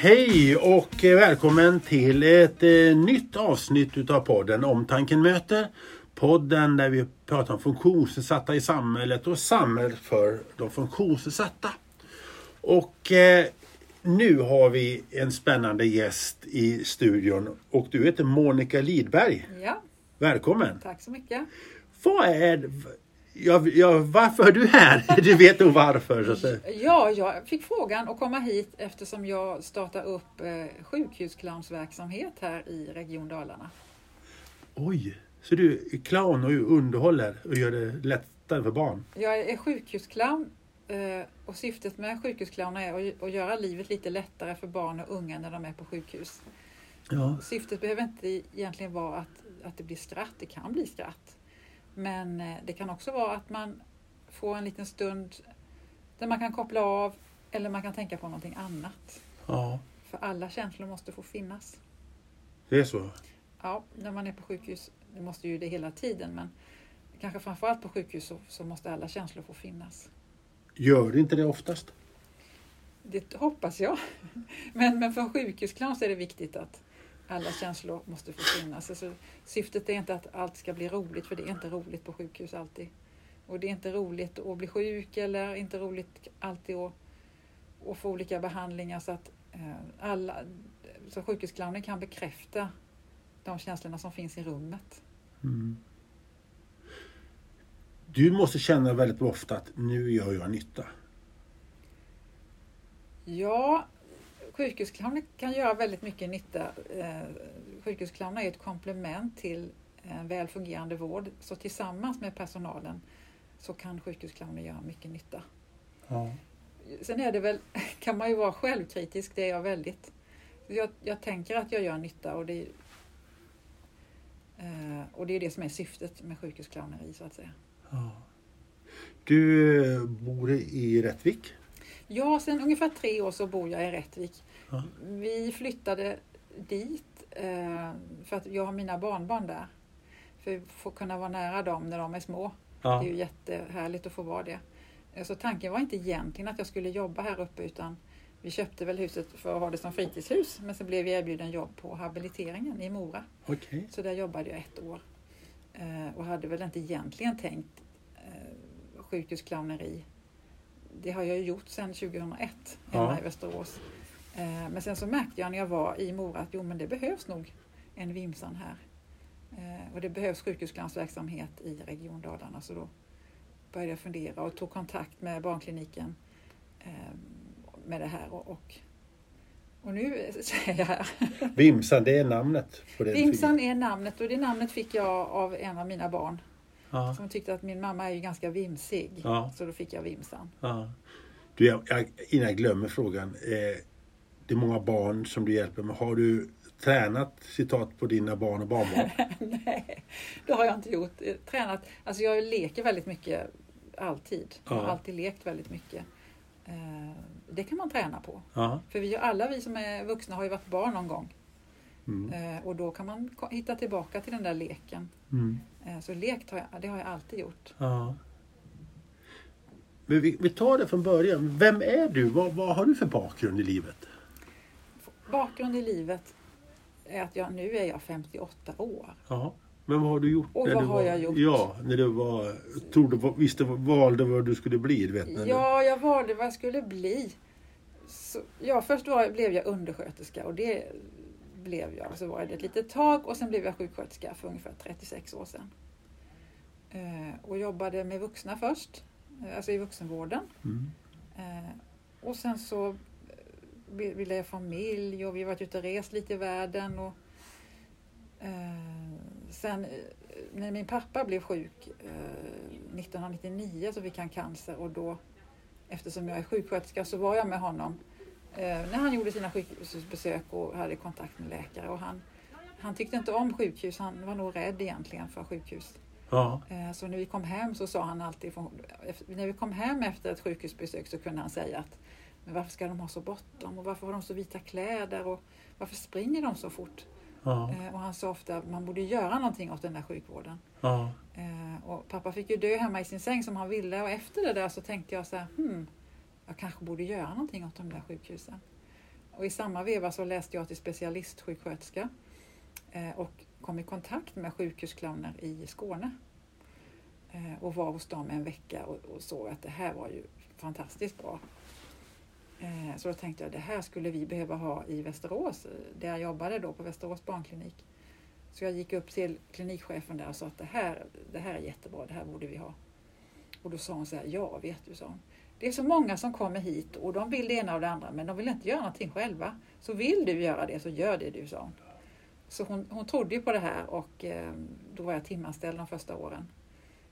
Hej och välkommen till ett eh, nytt avsnitt utav podden Omtanken möter. Podden där vi pratar om funktionsnedsatta i samhället och samhället för de funktionsnedsatta. Och eh, nu har vi en spännande gäst i studion och du heter Monica Lidberg. Ja, Välkommen! tack så mycket. Vad är... Ja, ja, varför är du här? Du vet nog varför. Så. Ja, jag fick frågan att komma hit eftersom jag startar upp eh, sjukhusclownsverksamhet här i Region Dalarna. Oj! Så du är clown och underhåller och gör det lättare för barn? Jag är sjukhusclown eh, och syftet med sjukhusclowner är att, att göra livet lite lättare för barn och unga när de är på sjukhus. Ja. Syftet behöver inte egentligen vara att, att det blir skratt, det kan bli skratt. Men eh, det kan också vara att man får en liten stund där man kan koppla av eller man kan tänka på någonting annat. ja, För alla känslor måste få finnas. det är så. Ja, när man är på sjukhus, det måste ju det hela tiden, men kanske framförallt på sjukhus så, så måste alla känslor få finnas. Gör det inte det oftast? Det hoppas jag. Men, men för en sjukhusclown så är det viktigt att alla känslor måste få finnas. Alltså, syftet är inte att allt ska bli roligt, för det är inte roligt på sjukhus alltid. Och det är inte roligt att bli sjuk eller inte roligt alltid att, att få olika behandlingar. Så att eh, alla, så sjukhusclownen kan bekräfta de känslorna som finns i rummet. Mm. Du måste känna väldigt ofta att nu gör jag nytta. Ja, sjukhusclowner kan göra väldigt mycket nytta. Eh, Sjukhusclowner är ett komplement till en väl fungerande vård. Så tillsammans med personalen så kan sjukhusclowner göra mycket nytta. Ja. Sen är det väl, kan man ju vara självkritisk, det är jag väldigt. Jag, jag tänker att jag gör nytta och det, är- eh, och det är det som är syftet med sjukhusclowneri så att säga. Ja. Du eh, bor i Rättvik? Ja, sen ungefär tre år så bor jag i Rättvik. Ja. Vi flyttade dit eh, för att jag har mina barnbarn där. För att få kunna vara nära dem när de är små. Det Ja. är ju jättehärligt att få vara det. Eh, Så tanken var inte egentligen att jag skulle jobba här uppe utan vi köpte väl huset för att ha det som fritidshus men så blev vi erbjuden jobb på habiliteringen i Mora. Okej. Så där jobbade jag ett år. Eh, och hade väl inte egentligen tänkt eh, sjukhusclowneri. Det har jag ju gjort sedan 2001 hemma Ja. i Västerås. Eh, men sen så märkte jag när jag var i Mora att jo men det behövs nog en Vimsan här. Eh, och det behövs sjukhusclownsverksamhet i Region Dalarna så då började jag fundera och tog kontakt med barnkliniken eh, med det här och, och, nu är jag här. Vimsan, det är namnet på den Vimsan är namnet och det namnet fick jag av en av mina barn Ja. som tyckte att min mamma är ju ganska vimsig. Ja. Så då fick jag Vimsan. Ja. Du, jag, jag, innan jag glömmer frågan. Eh, det är många barn som du hjälper med. Har du tränat citat på dina barn och barnbarn? Nej, det har jag inte gjort. Eh, Tränat. Alltså jag leker väldigt mycket alltid. Jag har Ja. alltid lekt väldigt mycket. Eh, Det kan man träna på. Ja. För vi, alla vi som är vuxna har ju varit barn någon gång. Mm. Eh, Och då kan man hitta tillbaka till den där leken. Mm. Så lekt har jag, det har jag alltid gjort. Ja. Men vi, vi tar det från början. Vem är du? Vad, vad har du för bakgrund i livet? Bakgrund i livet är att jag, nu är jag 58 år. Ja. Men vad har du gjort? Och vad du har var, jag gjort? Ja, när du var, trodde, visste, valde vad du skulle bli. Du vet, när du- Ja, jag valde vad jag skulle bli. Så, ja, först var, blev jag undersköterska och det blev jag. Så var jag det ett litet tag och sen blev jag sjuksköterska för ungefär 36 år sedan. Eh, och jobbade med vuxna först, eh, alltså i vuxenvården. Mm. Eh, och sen så bi- ville jag familj och vi har varit ute och rest lite i världen. Och, eh, sen eh, när min pappa blev sjuk eh, 1999 så fick han cancer och då eftersom jag är sjuksköterska så var jag med honom eh, när han gjorde sina sjukhusbesök och hade kontakt med läkare. Och han, han tyckte inte om sjukhus, han var nog rädd egentligen för sjukhus. Ja. Eh, Så när vi kom hem så sa han alltid, när vi kom hem efter ett sjukhusbesök så kunde han säga att men varför ska de ha så bråttom och varför har de så vita kläder och varför springer de så fort? Ja. Eh, Och han sa ofta att man borde göra någonting åt den där sjukvården. Ja. Eh, Och pappa fick ju dö hemma i sin säng som han ville och efter det där så tänkte jag så här, hmm, jag kanske borde göra någonting åt de där sjukhusen. Och i samma veva så läste jag till specialistsjuksköterska eh, och kom i kontakt med sjukhusclowner i Skåne. Och var hos dem en vecka och, och såg att det här var ju fantastiskt bra. Eh, så då tänkte jag det här skulle vi behöva ha i Västerås, eh, där jag jobbade då på Västerås barnklinik. Så jag gick upp till klinikchefen där och sa att det här, det här är jättebra, det här borde vi ha. Och då sa hon så här, ja vet du, sa hon. Det är så många som kommer hit och de vill det ena och det andra men de vill inte göra någonting själva. Så vill du göra det så gör det du, sa hon. Så hon, hon trodde ju på det här och eh, då var jag timanställd de första åren.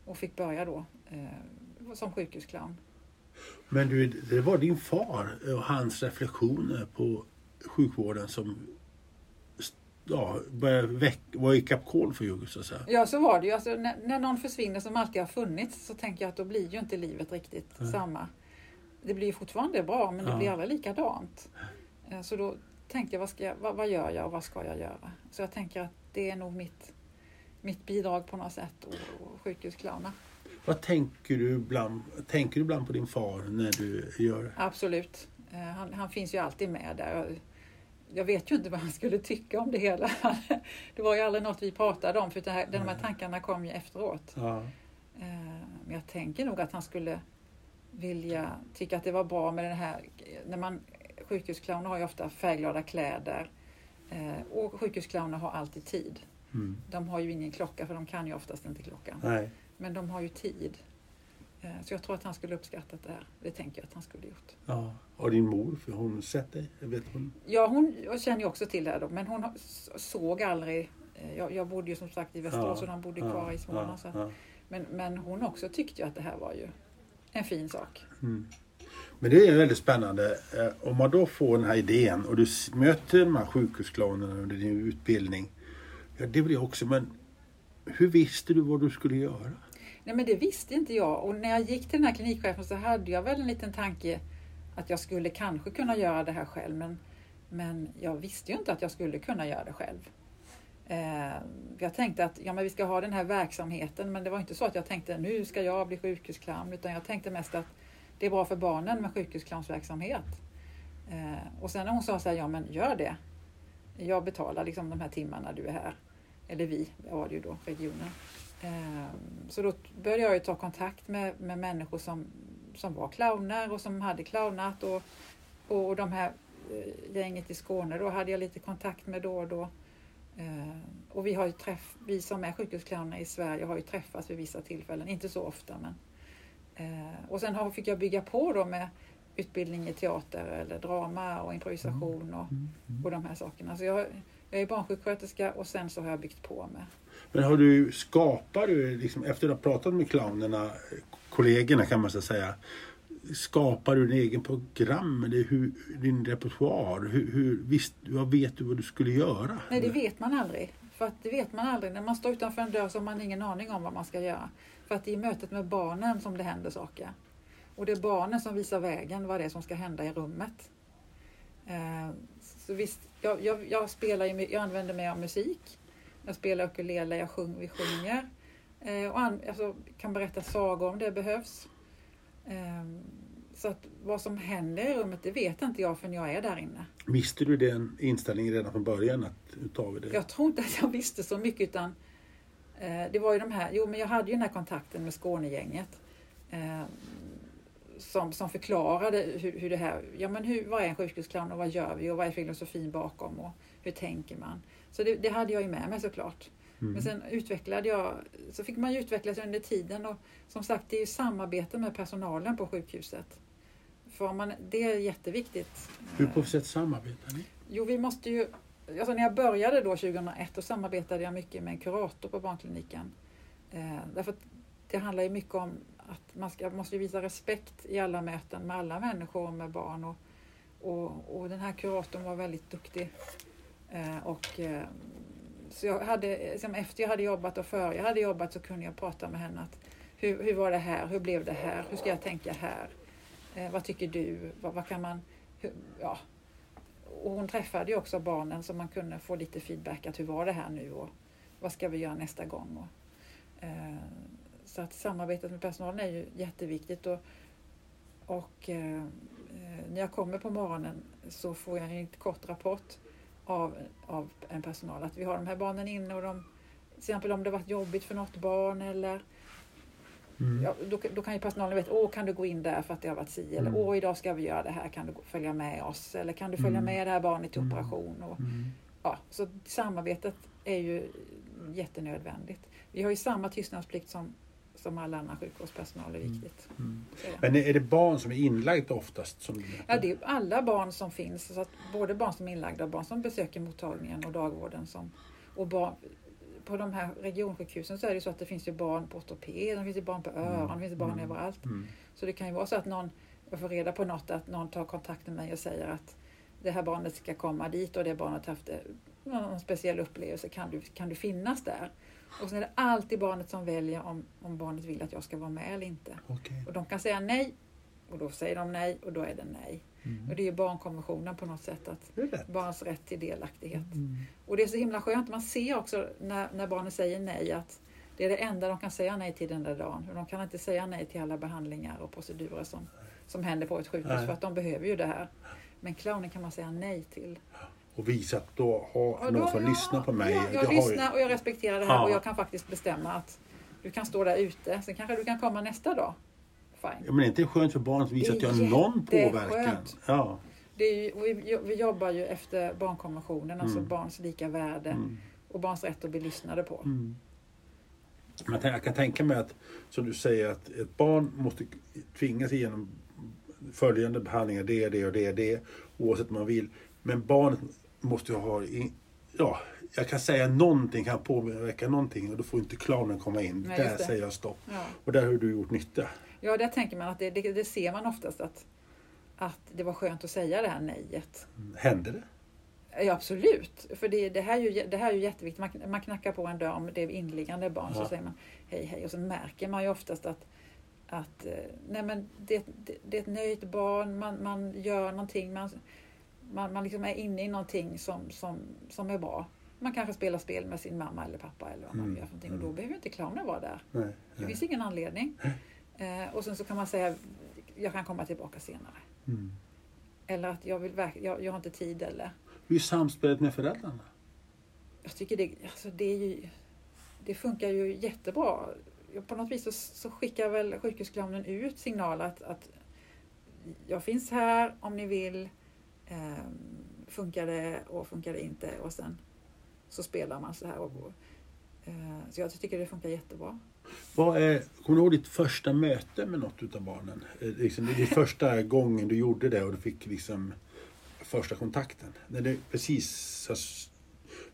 Och fick börja då eh, som sjukhusclown. Men du, det var din far och hans reflektioner på sjukvården som ja, började väck, var i kapkol för Jugge så att säga. Ja, så var det ju. Alltså, när, när någon försvinner som alltid har funnits så tänker jag att då blir ju inte livet riktigt Nej. samma. Det blir ju fortfarande bra men det Ja. blir aldrig likadant. Eh, Så då tänkte jag, vad, ska jag vad, vad gör jag och vad ska jag göra? Så jag tänker att det är nog mitt, mitt bidrag på något sätt och, och sjukhusclowna. Vad tänker du ibland, tänker du ibland på din far när du gör det? Absolut. Eh, Han, han finns ju alltid med där. Jag, jag vet ju inte vad han skulle tycka om det hela. Det var ju aldrig något vi pratade om för det här, de här tankarna kom ju efteråt. Ja. Eh, Men jag tänker nog att han skulle vilja tycka att det var bra med den här, när man, sjukhusclowner har ju ofta färgglada kläder eh, och sjukhusclowner har alltid tid. Mm. De har ju ingen klocka för de kan ju oftast inte klockan. Nej. Men de har ju tid. Eh, Så jag tror att han skulle uppskattat det här. Det tänker jag att han skulle gjort. Ja. Har din mor, för hon sett dig? Vet hon. Ja, hon känner ju också till det här då, men hon såg aldrig eh, jag, jag bodde ju som sagt i Västerås och de bodde kvar i Småland. Ja, ja. men, men hon också tyckte ju att det här var ju en fin sak. Mm. Men det är väldigt spännande. Eh, Om man då får den här idén och du möter de här sjukhusclownerna under din utbildning. Ja, det blir också, men hur visste du vad du skulle göra? Nej men det visste inte jag och när jag gick till den här klinikchefen så hade jag väl en liten tanke att jag skulle kanske kunna göra det här själv men, men jag visste ju inte att jag skulle kunna göra det själv. Eh, jag tänkte att ja, men vi ska ha den här verksamheten men det var inte så att jag tänkte nu ska jag bli sjukhusclown utan jag tänkte mest att det är bra för barnen med sjukhusclownsverksamhet. Eh, och sen när hon sa så här, ja men gör det. Jag betalar liksom de här timmarna du är här. Eller vi, var det ju då, regionen. Eh, Så då började jag ju ta kontakt med, med människor som, som var clowner och som hade clownat och, och de här eh, gänget i Skåne då hade jag lite kontakt med då och då. Eh, Och vi, har träff, vi som är sjukhusclowner i Sverige har ju träffats vid vissa tillfällen, inte så ofta men. eh, Och sen har, fick jag bygga på då med utbildning i teater eller drama och improvisation och, och de här sakerna. Så jag, jag är barnsjuksköterska och sen så har jag byggt på med Men har du, skapar du, liksom, efter att ha pratat med clownerna, kollegorna kan man så säga, skapar du din egen program, eller hur, din repertoar? Hur, hur, visst, vad vet du vad du skulle göra? Nej, det vet man aldrig. För att det vet man aldrig. När man står utanför en dörr så har man ingen aning om vad man ska göra. För att det är i mötet med barnen som det händer saker. Och det är barnen som visar vägen vad det är som ska hända i rummet. Eh, Så visst, jag, jag, jag, spelar jag använder mig av musik. Jag spelar ukulele, jag sjung, vi sjunger. Eh, Och an, alltså, kan berätta sagor om det behövs. Eh, Så att vad som händer i rummet det vet inte jag förrän jag är där inne. Visste du den inställningen redan från början? Att du tar det? Jag tror inte att jag visste så mycket utan eh, det var ju de här, jo men jag hade ju den här kontakten med Skånegänget. Som, som förklarade hur, hur det här, ja men hur, vad är en sjukhusclown och vad gör vi och vad är filosofin bakom och hur tänker man? Så det, det hade jag ju med mig såklart. Mm. Men sen utvecklade jag, så fick man ju utvecklas under tiden och som sagt det är ju samarbete med personalen på sjukhuset. För man, det är jätteviktigt. Hur på sätt samarbetar ni? Jo, vi måste ju... Alltså när jag började då 2001 då samarbetade jag mycket med en kurator på barnkliniken. Eh, därför att det handlar ju mycket om att man ska, måste ju visa respekt i alla möten med alla människor och med barn. Och, och, och den här kuratorn var väldigt duktig. Eh, och, eh, så jag hade, liksom efter jag hade jobbat och före jag hade jobbat så kunde jag prata med henne. Att, hur, hur var det här? Hur blev det här? Hur ska jag tänka här? Eh, vad tycker du? Vad, vad kan man... Hur, ja, och hon träffade ju också barnen så man kunde få lite feedback att hur var det här nu och vad ska vi göra nästa gång. Och, eh, så att samarbetet med personalen är ju jätteviktigt och, och eh, när jag kommer på morgonen så får jag en kort rapport av, av en personal att vi har de här barnen inne och de, till exempel om det varit jobbigt för något barn eller Mm. ja, då, då kan ju personalen veta, åh kan du gå in där för att det har varit si eller Mm. åh idag ska vi göra det här, kan du följa med oss eller kan du följa Mm. med det här barnet till Mm. operation? Och, Mm. ja, så samarbetet är ju jättenödvändigt. Vi har ju samma tystnadsplikt som, som all annan sjukvårdspersonal, är viktigt. Mm. Så är det. Men är det barn som är inlagda oftast? Som Ja, det är alla barn som finns, så att både barn som är inlagda och barn som besöker mottagningen och dagvården. Som, och barn, på de här regionsjukhusen så är det så att det finns ju barn på ortoped, det finns ju barn på öron, det finns ju barn Mm. överallt. Mm. Så det kan ju vara så att någon, jag får reda på något, att någon tar kontakt med mig och säger att det här barnet ska komma dit och det barnet har haft eh, någon speciell upplevelse, kan du, kan du finnas där? Och sen är det alltid barnet som väljer om, om barnet vill att jag ska vara med eller inte. Okej. Och de kan säga nej och då säger de nej och då är det nej. Mm. Och det är ju barnkonventionen på något sätt, att rätt. barns rätt till delaktighet. Mm. Och det är så himla skönt, man ser också när, när barnen säger nej att det är det enda de kan säga nej till den där dagen. Och de kan inte säga nej till alla behandlingar och procedurer som, som händer på ett sjukhus Nej. för att de behöver ju det här. Men clownen kan man säga nej till. Och visa att då har någon då- får lyssna på mig. Ja, jag, ju- lyssnar och jag respekterar det här Ja. och jag kan faktiskt bestämma att du kan stå där ute, sen kanske du kan komma nästa dag. Fine. Ja, men är inte det skönt för barnet att visa Det att jag har någon påverkan? Ja. Det är ju, vi, vi jobbar ju efter barnkonventionen, alltså Mm. barns lika värde Mm. och barns rätt att bli lyssnade på. Mm. Men jag kan tänka mig att, som du säger, att ett barn måste tvingas igenom följande behandlingar, det, det och det, det, oavsett vad man vill. Men barnet måste ju ha, i- ja, jag kan säga någonting, kan påverka någonting och då får inte clownen komma in. Nej, där säger jag stopp. Ja. Och där har du gjort nytta. Ja, där tänker man att det, det, det ser man oftast att, att det var skönt att säga det här nejet. Hände det? Ja, absolut, för det, det, här är ju, det här är ju jätteviktigt. Man, man knackar på en dörr om det är inliggande barn Ja. så säger man hej hej och så märker man ju oftast att, att eh, nej men det, det, det är ett nöjt barn, man, man gör någonting, man, man, man liksom är inne i någonting som, som, som är bra. Man kanske spelar spel med sin mamma eller pappa eller vad man Mm, gör för någonting och mm. då behöver inte clownen vara där. Nej. Det nej. finns ingen anledning. Eh, och sen så kan man säga jag kan komma tillbaka senare. Mm. Eller att jag, vill jag, jag har inte tid eller Hur är samspelet med föräldrarna? jag tycker det, alltså det, ju, det funkar ju jättebra. På något vis så, så skickar väl sjukhusclownen ut signal att, att jag finns här om ni vill. Ehm, funkar det och funkar det inte? Och sen så spelar man så här. Och, eh, så jag tycker det funkar jättebra. Vad är, kommer du ihåg ditt första möte med något utav barnen? Eh, liksom, det är första gången du gjorde det och du fick liksom första kontakten. När det precis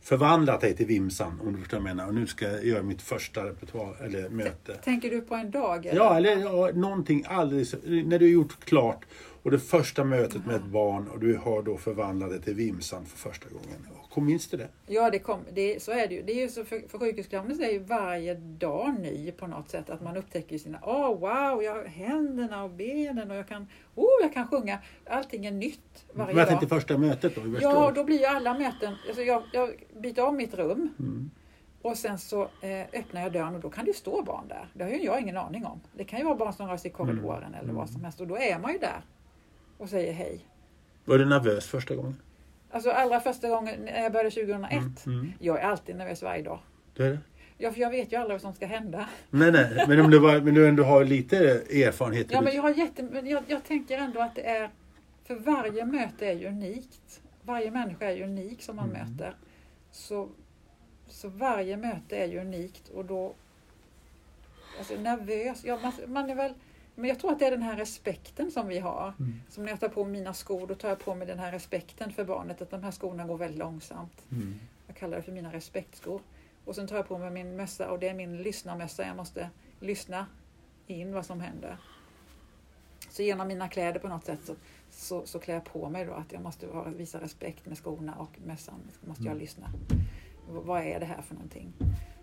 förvandlat dig till Vimsan, om du förstår vad jag menar. Och nu ska jag göra mitt första repertoar, eller möte. Tänker du på en dag? eller? Ja, eller ja, någonting alldeles... När du har gjort klart och det första mötet med ett barn och du har då förvandlat dig till Vimsan för första gången. Kom, minns du det? Ja, det kom, det, så är det ju. Det är ju så för, för sjukhusclownen så är ju varje dag ny på något sätt. Att man upptäcker sina, åh oh, wow, jag händerna och benen och jag kan, oh, jag kan sjunga. Allting är nytt varje Men jag dag. tänkte första mötet då. Ja, då blir ju alla möten, alltså jag, jag byter om mitt rum Mm. och sen så eh, öppnar jag dörren och då kan det ju stå barn där. Det har ju jag ingen aning om. Det kan ju vara barn som rör sig i korridoren Mm. eller vad som helst och då är man ju där och säger hej. Var du nervös första gången? Alltså allra första gången när jag började 2001, Mm. Mm. jag är alltid nervös varje dag. Det är det? Ja, för jag vet ju aldrig vad som ska hända. Nej, nej. Men om du, var, men du ändå har lite erfarenhet. Ja, men jag, har jätte, men jag, jag tänker ändå att det är... För varje möte är ju unikt. Varje människa är ju unik som man Mm. möter. Så, så varje möte är ju unikt och då... Alltså nervös, ja, man, man är väl... Men jag tror att det är den här respekten som vi har. Mm. Som när jag tar på mina skor, då tar jag på mig den här respekten för barnet. Att de här skorna går väldigt långsamt. Mm. Jag kallar det för mina respektskor. Och sen tar jag på mig min mössa och det är min lyssnarmössa. Jag måste lyssna in vad som händer. Så genom mina kläder på något sätt så, så, så klär jag på mig då att jag måste visa respekt med skorna och mössan. måste jag Mm. lyssna. V- vad är det här för någonting?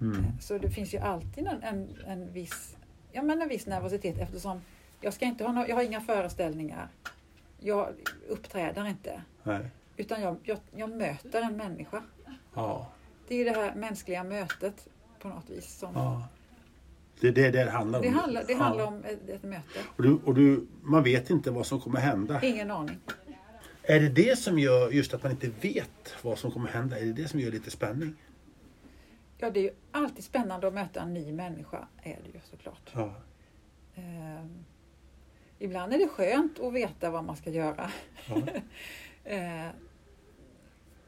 Mm. Så det finns ju alltid en, en, en, viss, ja, men en viss nervositet eftersom jag, ska inte ha no, jag har inga föreställningar. Jag uppträder inte. Nej. Utan jag, jag, jag möter en människa. Ja. Det är det här mänskliga mötet på något vis. Som, ja. Det är det det handlar om. Det handlar, det Ja. handlar om ett, ett möte. Och, du, och du, man vet inte vad som kommer hända. Ingen aning. Är det det som gör just att man inte vet vad som kommer hända? Är det det som gör lite spänning? Ja, det är ju alltid spännande att möta en ny människa, är det ju såklart. Ja. Ehm, ibland är det skönt att veta vad man ska göra. Ja. Ehm,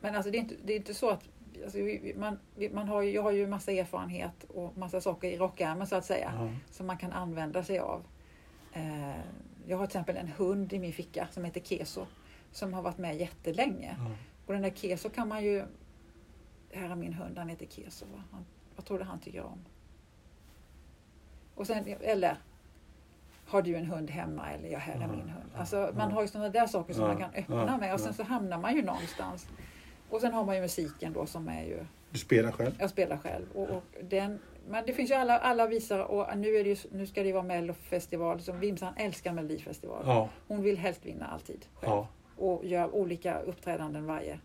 men alltså det är inte, det är inte så att alltså man, man har ju, jag har ju massa erfarenhet och massa saker i rockärmen så att säga Ja. som man kan använda sig av. Ehm, jag har till exempel en hund i min ficka som heter Keso som har varit med jättelänge. Ja. Och den där Keso kan man ju... Här är min hund, han heter Keso. Han, vad tror du han tycker om? Och sen, eller, har du en hund hemma? Eller ja, här är min hund. Alltså, man har ju sådana där saker som man kan öppna med och sen så hamnar man ju någonstans. Och sen har man ju musiken då som är ju, Du spelar själv? jag spelar själv. Och, och den, men det finns ju alla, alla visare och nu, är det ju, nu ska det vara Mellofestival. Som Vimsan älskar Melodifestival. Ja. Hon vill helst vinna alltid själv ja. och gör olika uppträdanden varje.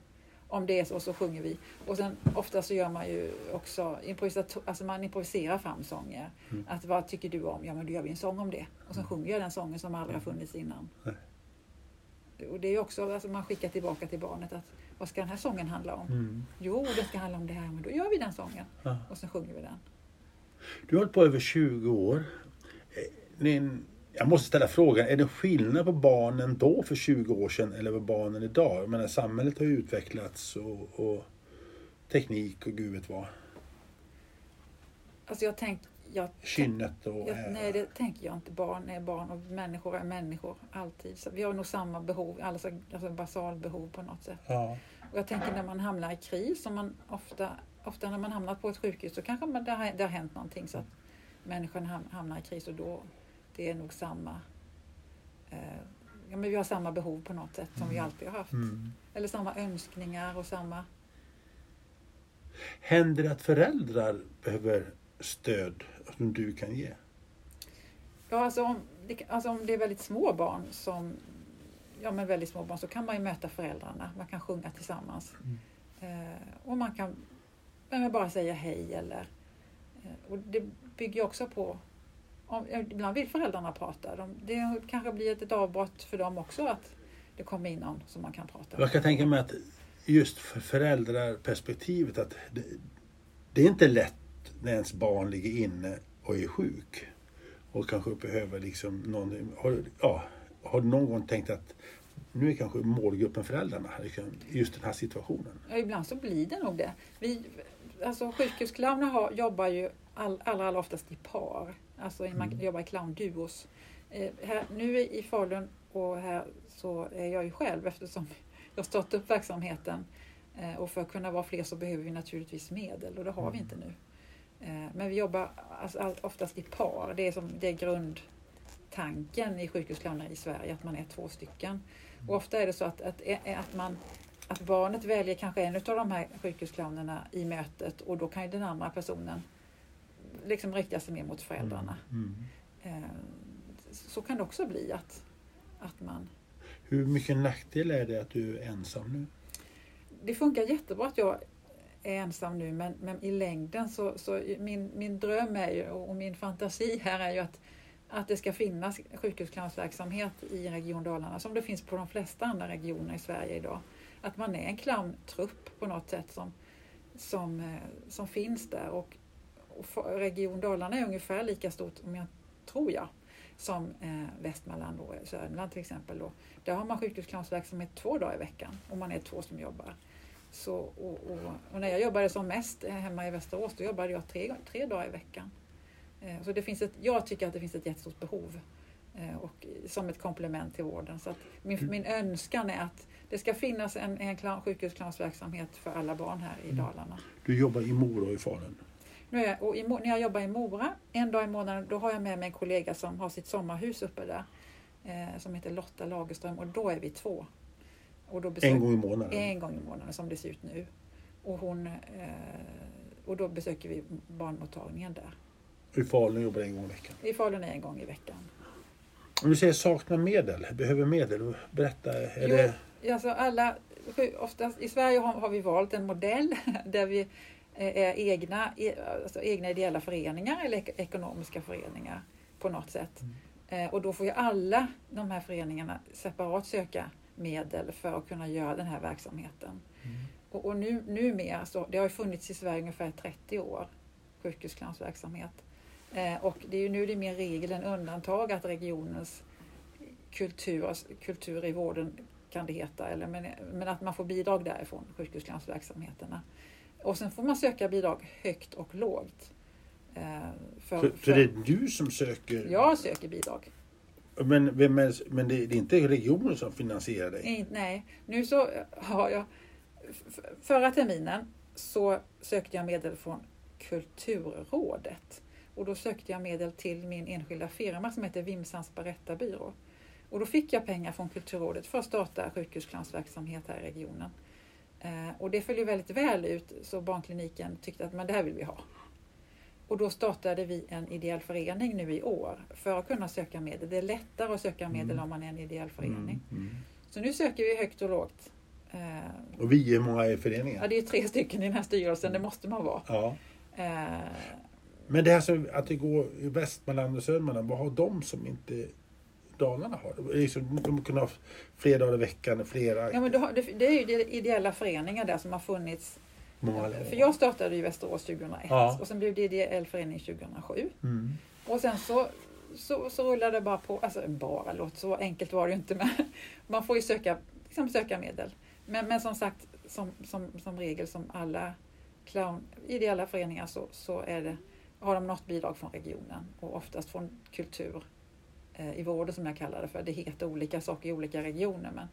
Om det är så, så sjunger vi. Och sen ofta så gör man ju också alltså man improviserar fram sånger. Mm. Att vad tycker du om? Ja men då gör vi en sång om det. Och sen sjunger jag den sången som aldrig har funnits innan. Nej. Och det är ju också, alltså man skickar tillbaka till barnet att vad ska den här sången handla om? Mm. Jo, det ska handla om det här, men då gör vi den sången. Och sen sjunger vi den. Du har hållit på över 20 år. Eh, en- Jag måste ställa frågan, är det skillnad på barnen då för 20 år sedan eller på barnen idag? Jag menar, samhället har ju utvecklats och, och teknik och gud vet vad. Alltså jag tänkt, jag, Kynnet och... jag, nej det tänker jag inte. Barn är barn och människor är människor. Alltid. Så vi har nog samma behov, alltså, alltså basalbehov på något sätt. Ja. Och jag tänker när man hamnar i kris, som man ofta, ofta när man hamnar på ett sjukhus så kanske man, det, har, det har hänt någonting så att människan ham- hamnar i kris och då det är nog samma eh, ja, men vi har samma behov på något sätt som vi alltid har haft. Mm. Eller samma önskningar och samma... Händer det att föräldrar behöver stöd som du kan ge? Ja, alltså om, det, alltså om det är väldigt små barn som ja, men väldigt små barn så kan man ju möta föräldrarna. Man kan sjunga tillsammans. Eh, och man kan men bara säga hej eller... Eh, och det bygger också på... Om, ibland vill föräldrarna prata. De, det kanske blir ett, ett avbrott för dem också att det kommer in någon som man kan prata med. Jag kan tänka mig att just för föräldrarperspektivet att det, det är inte lätt när ens barn ligger inne och är sjuk och kanske behöver liksom någon, har, ja, har någon gång tänkt att nu är kanske målgruppen föräldrarna liksom, i just den här situationen? Ja, ibland så blir det nog det. Vi, alltså sjukhusclowner har, jobbar ju all, allra, allra oftast i par. Alltså man Mm. jobbar i clownduos. Eh, här, nu i Falun och här så är jag ju själv eftersom jag startat upp verksamheten. Eh, och för att kunna vara fler så behöver vi naturligtvis medel och det har vi inte nu. Eh, men vi jobbar alltså, allt, oftast i par. Det är, som, det är grundtanken i sjukhusclowner i Sverige, att man är två stycken. Och ofta är det så att, att, att, man, att barnet väljer kanske en av de här sjukhusclownerna i mötet och då kan ju den andra personen liksom rikta sig mer mot föräldrarna. Mm. Eh, Så kan det också bli att, att man... Hur mycket nackdel är det att du är ensam nu? Det funkar jättebra att jag är ensam nu men, men i längden så, så min, min dröm är ju, och min fantasi här är ju att, att det ska finnas sjukhusclownsverksamhet i Region Dalarna som det finns på de flesta andra regioner i Sverige idag. Att man är en clowntrupp på något sätt som, som, eh, som finns där. Och, Region Dalarna är ungefär lika stort, om jag tror jag, som eh, Västmanland och Sörmland till exempel. Då. Där har man sjukhusclownsverksamhet två dagar i veckan och man är två som jobbar. Så, och, och, och när jag jobbade som mest eh, hemma i Västerås då jobbade jag tre, tre dagar i veckan. Eh, Så det finns ett, jag tycker att det finns ett jättestort behov eh, och, som ett komplement till vården. Så min, min önskan är att det ska finnas en, en sjukhusclownsverksamhet för alla barn här i Mm. Dalarna. Du jobbar i Mora och i Falun. Nu är och i, när jag jobbar i Mora en dag i månaden då har jag med mig en kollega som har sitt sommarhus uppe där eh, som heter Lotta Lagerström och då är vi två. Och då besök- En gång i månaden. en gång i månaden som det ser ut nu. Och, hon, eh, och då besöker vi barnmottagningen där. I Falun jobbar en gång i veckan. I Falun är en gång i veckan. Om du säger saknar medel, behöver medel, berätta. Är Jo. det, Alltså alla, oftast, I Sverige har, har vi valt en modell där vi egna, e- alltså egna ideella föreningar eller ek- ekonomiska föreningar på något sätt. Eh, Och då får ju alla de här föreningarna separat söka medel för att kunna göra den här verksamheten. Och, och nu, numera, så, det har ju funnits i Sverige ungefär 30 år, sjukhusclownsverksamhet. Eh, och det är ju nu det är mer regel än undantag att regionens kultur, alltså kultur i vården kan det heta, eller, men, men att man får bidrag därifrån, sjukhusclownsverksamheterna. Och sen får man söka bidrag högt och lågt. Eh, för, Så, så det är du som söker? Jag söker bidrag. Men, är, men det, det är inte regionen som finansierar dig? Nej, nu så har jag... Förra terminen så sökte jag medel från Kulturrådet. Och då sökte jag medel till min enskilda firma som heter Vimsans berättarbyrå. Och då fick jag pengar från Kulturrådet för att starta sjukhusclownsverksamhet här i regionen. Eh, och det föll ju väldigt väl ut så barnkliniken tyckte att men det här vill vi ha. Och då startade vi en ideell förening nu i år för att kunna söka medel. Det är lättare att söka medel Mm. om man är en ideell förening. Mm, mm. Så nu söker vi högt och lågt. Eh, Och vi är många i ja, föreningen? det är tre stycken i den här styrelsen, det måste man vara. Ja. Eh, Men det här så att det går i Västmanland och Södermanland, vad har de som inte Dalarna har? Liksom, de kunde ha fler dagar i veckan, flera, ja, men har, det, är ju de ideella föreningar där som har funnits. många För jag startade i Västerås 2001 Ja. och sen blev det ideell förening 2007. Mm. Och sen så, så, så rullade det bara på. Alltså bara, låt så enkelt var det ju inte. Men man får ju söka, liksom söka medel. Men, men som sagt, som, som, som regel som alla clown, ideella föreningar så, så är det, har de något bidrag från regionen och oftast från kultur i vården som jag kallar det för. Det heter olika saker i olika regioner. Men,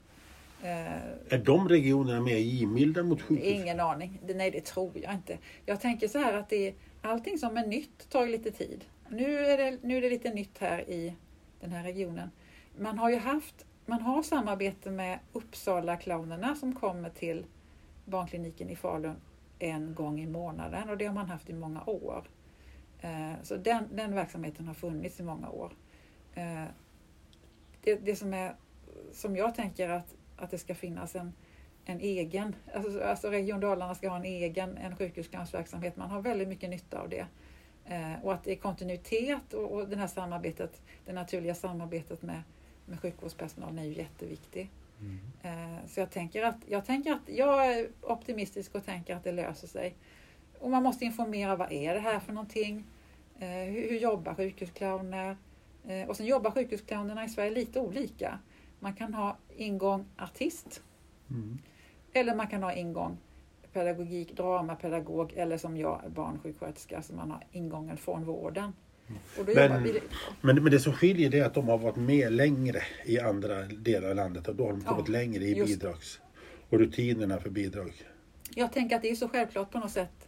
eh, Är de regionerna mer givmilda mot sjukhus? Ingen aning. Nej, det tror jag inte. Jag tänker så här att det är, allting som är nytt tar lite tid. Nu är, det, nu är det lite nytt här i den här regionen. Man har ju haft, man har samarbete med Uppsala clownerna som kommer till barnkliniken i Falun en gång i månaden och det har man haft i många år. Eh, Så den, den verksamheten har funnits i många år. Eh, Det, det som, är, som jag tänker att, att det ska finnas en, en egen, alltså, alltså Region Dalarna ska ha en egen en sjukhusclownsverksamhet. Man har väldigt mycket nytta av det. Eh, och att det är kontinuitet och, och det här samarbetet, det naturliga samarbetet med, med sjukvårdspersonalen är ju jätteviktigt. Mm. Eh, så jag tänker, att, jag tänker att jag är optimistisk och tänker att det löser sig. Och man måste informera, vad är det här för någonting? Eh, hur, hur jobbar sjukhusclowner? Eh, och sen jobbar sjukhusclownerna i Sverige lite olika. Man kan ha ingång artist Mm. eller man kan ha ingång pedagogik, dramapedagog eller som jag, barnsjuksköterska, så man har ingången från vården. Då Men- Men, men det som skiljer det är att de har varit med längre i andra delar av landet och då har de kommit Ja, längre i bidrags och rutinerna för bidrag. jag tänker att det är så självklart på något sätt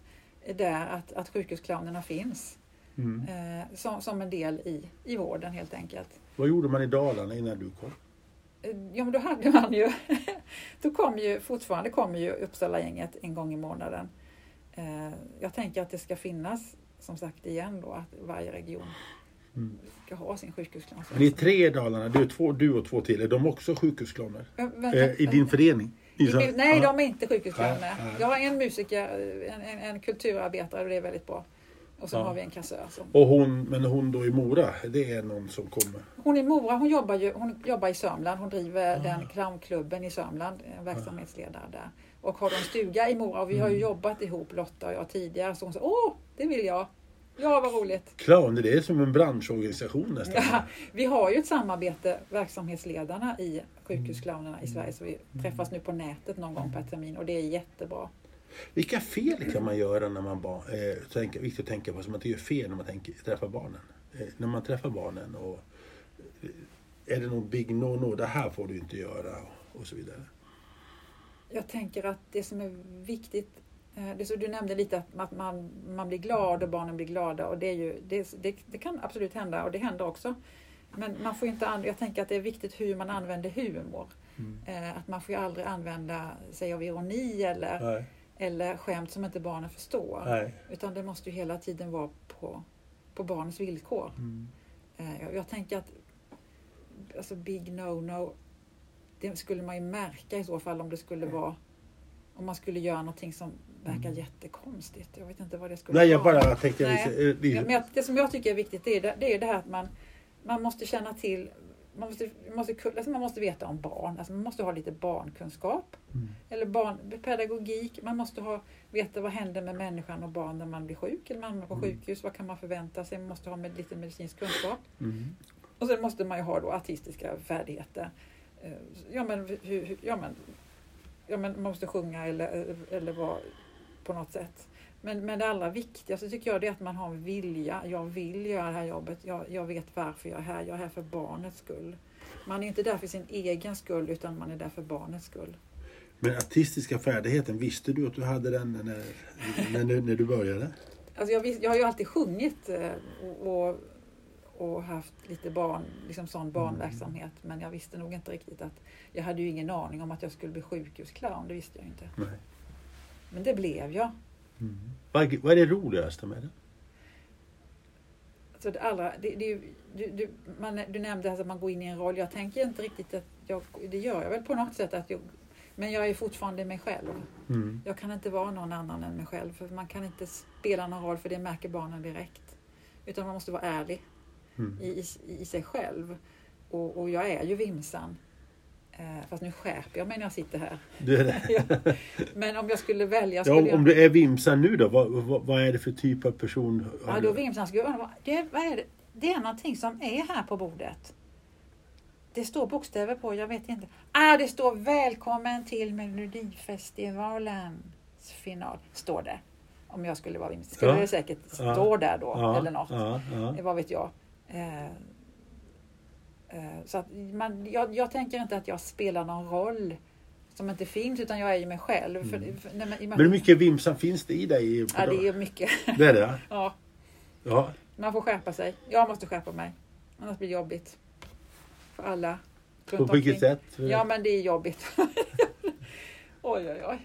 där att, att sjukhusclownerna finns Mm. eh, som, som en del i, i vården helt enkelt. Vad gjorde man i Dalarna innan du kom? Eh, Ja men då hade man ju, då kom ju fortfarande kommer ju Uppsala-gänget en gång i månaden. Eh, jag tänker att det ska finnas som sagt igen då att varje region Mm. ska ha sin sjukhusclown. Ni är tre i Dalarna, du, är två, du och två till. Är de också vänta. Eh, I din förening? I nej, de är inte nej. Jag har en musiker, en, en, en kulturarbetare och det är väldigt bra. Och så Ja. har vi en kassör. Som, Och hon, men hon då i Mora, det är någon som kommer? hon i Mora, hon jobbar, ju, hon jobbar i Sörmland. Hon driver Ah. den clownklubben i Sörmland, verksamhetsledare där. Och har en stuga i Mora och vi har ju Mm. jobbat ihop Lotta och jag tidigare. Så hon sa, åh, det vill jag. Ja, vad roligt. Clown, det är som en branschorganisation nästan. Ja, vi har ju ett samarbete, verksamhetsledarna i sjukhusclownerna i Sverige, så vi träffas nu på nätet någon gång per termin och det är jättebra. Vilka fel kan man göra när man barn, eh, tänker, viktigt att tänka på så man inte gör fel när man tänker, träffar barnen? Eh, när man träffar barnen och eh, är det någon big no-no, det här får du inte göra och, och så vidare. Jag tänker att det som är viktigt, eh, det som du nämnde lite att man, man blir glad och barnen blir glada och det, är ju, det, det, det kan absolut hända och det händer också. Men man får inte jag tänker att det är viktigt hur man använder humor. Mm. Att man får ju aldrig använda sig av ironi eller, Nej, eller skämt som inte barnen förstår. nej. Utan det måste ju hela tiden vara på, på barnens villkor. Mm. Eh, Jag, jag tänker att alltså big no-no, det skulle man ju märka i så fall om det skulle vara om man skulle göra någonting som verkar jättekonstigt. Jag vet inte vad det skulle Nej, jag vara. bara tänkte... Nej. eh, det- men jag, det som jag tycker är viktigt det är det, det, är det här att man, man måste känna till man måste, måste, alltså man måste veta om barn, alltså man måste ha lite barnkunskap. Mm. Eller barn, pedagogik, man måste ha, veta vad händer med människan och barn när man blir sjuk eller man hamnar på Mm. sjukhus. Vad kan man förvänta sig? Man måste ha med, lite medicinsk kunskap. Mm. Och sen måste man ju ha då artistiska färdigheter. Eh, Ja men, hur, ja, men, ja, men man måste sjunga eller, eller vara på något sätt. Men, men det allra viktigaste tycker jag är att man har en vilja. Jag vill göra det här jobbet. Jag, jag vet varför jag är här. Jag är här för barnets skull. Man är inte där för sin egen skull utan man är där för barnets skull. Men artistiska färdigheten, visste du att du hade den när, när, när, när du började? Alltså jag, vis- jag har ju alltid sjungit eh, och, och, och haft lite barn, liksom sån barnverksamhet. Men jag visste nog inte riktigt att jag hade ju ingen aning om att jag skulle bli sjukhusclown. Det visste jag inte. Nej. Men det blev jag. Mm. Vad, vad är det roligaste med det? Så det allra, det, det, du, du, man, du nämnde alltså att man går in i en roll. Jag tänker inte riktigt att jag, det gör jag väl på något sätt. Att jag, men jag är fortfarande mig själv. Mm. Jag kan inte vara någon annan än mig själv. För man kan inte spela någon roll för det märker barnen direkt. Utan man måste vara ärlig. Mm. i, i, i sig själv. Och, och jag är ju vimsan. Eh, fast nu skärper jag mig när jag sitter här. Du är det. Ja. Men om jag skulle välja Ja, skulle om, jag... om du är vimsa nu då, vad, vad, vad är det för typ av person? Ja, då vimsan skulle jag... Det, vad är det? det är någonting som är här på bordet. Det står bokstäver på, jag vet inte. Ah, det står Välkommen till Melodifestivalens final. Står det. Om jag skulle vara vimsa. Skulle Ja. det säkert Ja. stå där då, ja, eller något. Ja, ja. Eh, Vad vet jag. Eh, så att man, jag, jag tänker inte att jag spelar någon roll som inte finns utan jag är ju mig själv. För, Mm. för, men, i- Men hur mycket vimsan finns det i dig? Ja, det är mycket. det är det? ja. Ja, man får skärpa sig. Jag måste skärpa mig. Annars blir det jobbigt. För alla. På vilket sätt? Ja, men det är jobbigt. oj, oj, oj.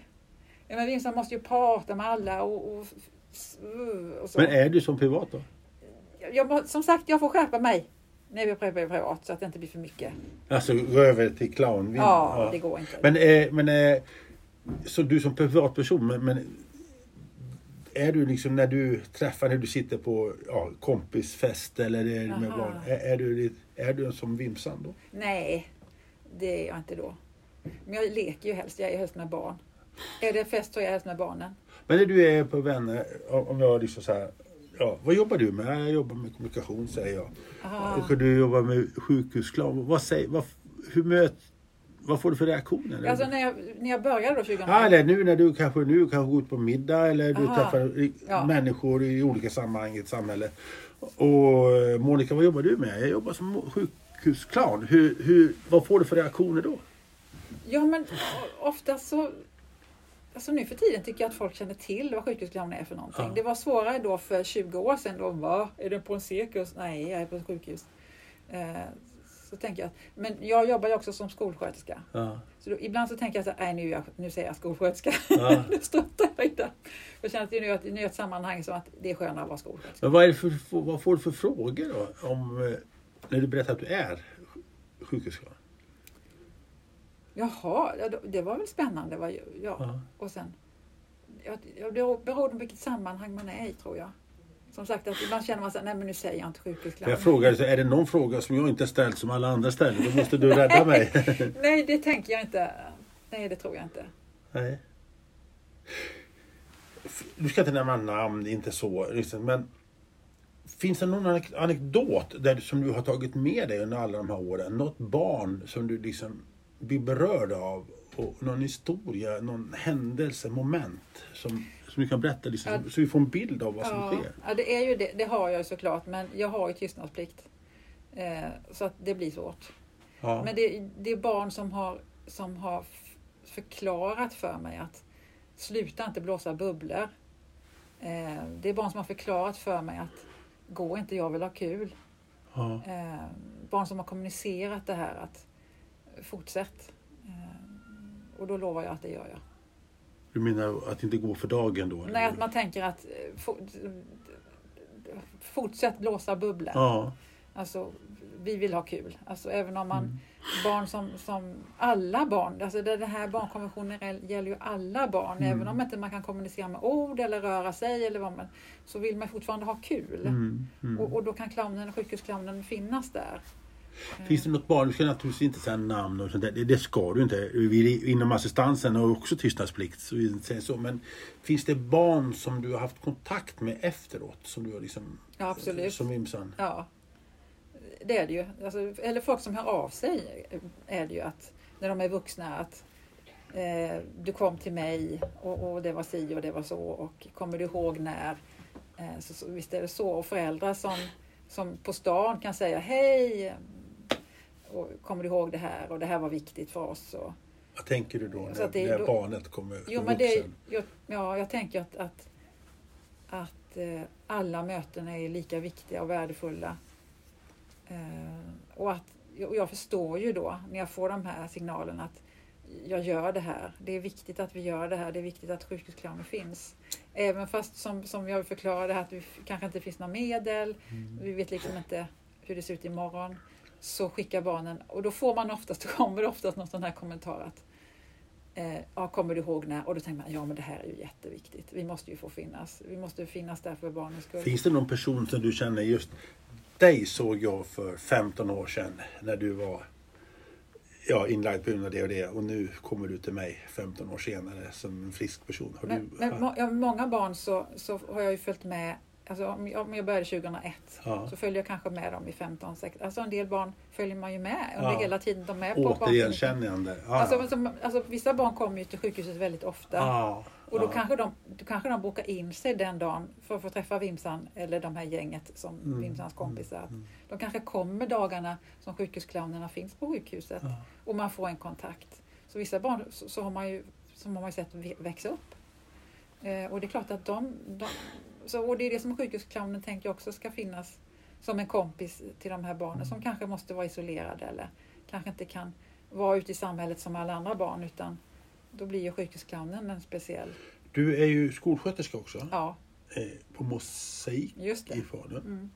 Ja, men Vincent måste ju prata med alla och, och, och så. Men är du som privat då? jag, som sagt, jag får skärpa mig när vi pratar privat så att det inte blir för mycket. Alltså gå över till clown? Ja, det går inte. Men, eh, men eh, så du som privatperson, men, men är du liksom när du träffar, när du sitter på ja, kompisfest eller är det med Aha. barn, är, är, du, är du som vimsan då? Nej, det är jag inte då. Men jag leker ju helst. Jag är helst med barn. Är det fest så är jag helst med barnen. Men när du är på vänner, om jag liksom så här, ja, vad jobbar du med? Jag jobbar med kommunikation säger jag. Ah. Och du jobbar med sjukhusclown. Vad, säger, vad, hur möt, vad får du för reaktioner? Alltså när jag, när jag började då 2000. Ja, eller nu när du kanske nu kanske går ut på middag eller du Aha. träffar Ja. människor i olika sammanhang i ett samhälle. Och eh, Monica, vad jobbar du med? Jag jobbar som sjukhusclown. Hur, hur, vad får du för reaktioner då? Ja men o- ofta så Alltså nu för tiden tycker jag att folk känner till vad sjukhusclown är för någonting. Ja. Det var svårare då för 20 år sedan. Då, Va? Är du på en cirkus? Nej, jag är på ett sjukhus. Eh, så tänker jag. Men jag jobbar ju också som skolsköterska. Ja. Så då, ibland så tänker jag så här, nej nu, nu säger jag skolsköterska. Ja. nu struntar jag i det. Jag känner att det är nu ett, nu är ett sammanhang som att det är skönare att vara skolsköterska. Men vad, för, vad får du för frågor då? Om, eh, när du berättar att du är sjukhusclown? Jaha, det var väl spännande. Vad, ja. Ja. Och sen, ja, det beror på vilket sammanhang man är i tror jag. Som sagt, att ibland känner man så nej men nu säger jag inte sjukhusclown. Jag frågar, så är det någon fråga som jag inte ställt som alla andra ställer? Då måste du rädda mig. Nej, det tänker jag inte. Nej, det tror jag inte. Nej. Du ska inte nämna namn, inte så. Liksom, men finns det någon anek- anekdot där, som du har tagit med dig under alla de här åren? Något barn som du liksom blir berörd av? Och någon historia, någon händelse, moment som, som du kan berätta liksom, Ja. så vi får en bild av vad som Ja, sker? ja, det är ju det. Det har jag såklart. Men jag har ju tystnadsplikt. Eh, så att det blir svårt. Ja. Men det, det är barn som har, som har förklarat för mig att sluta inte blåsa bubblor. Eh, det är barn som har förklarat för mig att gå inte, jag vill ha kul. Eh, barn som har kommunicerat det här att fortsätt. Eh, och då lovar jag att det gör jag. Du menar att inte gå för dagen då? eller? Nej, att man tänker att eh, for, fortsätt blåsa bubblor. Ja. Alltså vi vill ha kul. Alltså även om man Mm. barn som, som alla barn, alltså det, den här barnkonventionen gäller ju alla barn. Mm. Även om inte man kan kommunicera med ord eller röra sig eller vad man, så vill man fortfarande ha kul. Mm. Mm. Och, och då kan clownen, sjukhusclownen finnas där. Finns det något barn, du ska naturligtvis inte säga namn och sånt där. Det, det ska du inte. Vi, inom assistansen har också tystnadsplikt. Så vi inte säger så. Men finns det barn som du har haft kontakt med efteråt? Som du har liksom, Ja, absolut. Som Vimsan? Ja, det är det ju. Alltså, eller folk som hör av sig är det ju att när de är vuxna att eh, du kom till mig och, och det var si och det var så och kommer du ihåg när? Eh, så, så, visst är det så. Och föräldrar som, som på stan kan säga hej och kommer du ihåg det här och det här var viktigt för oss. Och, Vad tänker du då när, det- när då- barnet kommer Jo, men det, jag, ja, jag tänker att, att, att eh, alla möten är lika viktiga och värdefulla. Eh, och att, och jag förstår ju då när jag får de här signalerna att jag gör det här. Det är viktigt att vi gör det här. Det är viktigt att sjukhusclowner finns. Även fast som, som jag förklarade här att det kanske inte finns några medel. Mm. Vi vet liksom inte hur det ser ut imorgon. Så skickar barnen, och då får man oftast, kommer oftast någon sån här kommentar att eh, ja, kommer du ihåg när? Och då tänker man, ja men det här är ju jätteviktigt. Vi måste ju få finnas. Vi måste finnas där för barnens skull. Finns det någon person som du känner just dig såg jag för 15 år sedan när du var ja, inlagd på grund av det och det och nu kommer du till mig 15 år senare som en frisk person. Har Men, du, men ja, många barn så, så har jag ju följt med, alltså om jag, om jag började 2001 Ja. så följer jag kanske med dem i 15, 16, alltså en del barn följer man ju med under Ja. hela tiden de är på. Återigenkännande. Ja, Alltså, alltså, alltså, vissa barn kommer ju till sjukhuset väldigt ofta. Ja, Och då, kanske de, då kanske de bokar in sig den dagen för att få träffa Vimsan eller de här gänget som Mm, Vimsans kompisar. mm. De kanske kommer dagarna som sjukhusclownerna finns på sjukhuset och man får en kontakt. Så vissa barn så, så har man ju som har man ju sett växa upp. Eh, och det är klart att de, de så, och det är det som sjukhusclownen tänker jag också ska finnas som en kompis till de här barnen Mm. som kanske måste vara isolerade eller kanske inte kan vara ute i samhället som alla andra barn utan då blir ju sjukhusclownen en speciell. Du är ju skolsköterska också Ja, eh, på Mosaik just det. i Falun.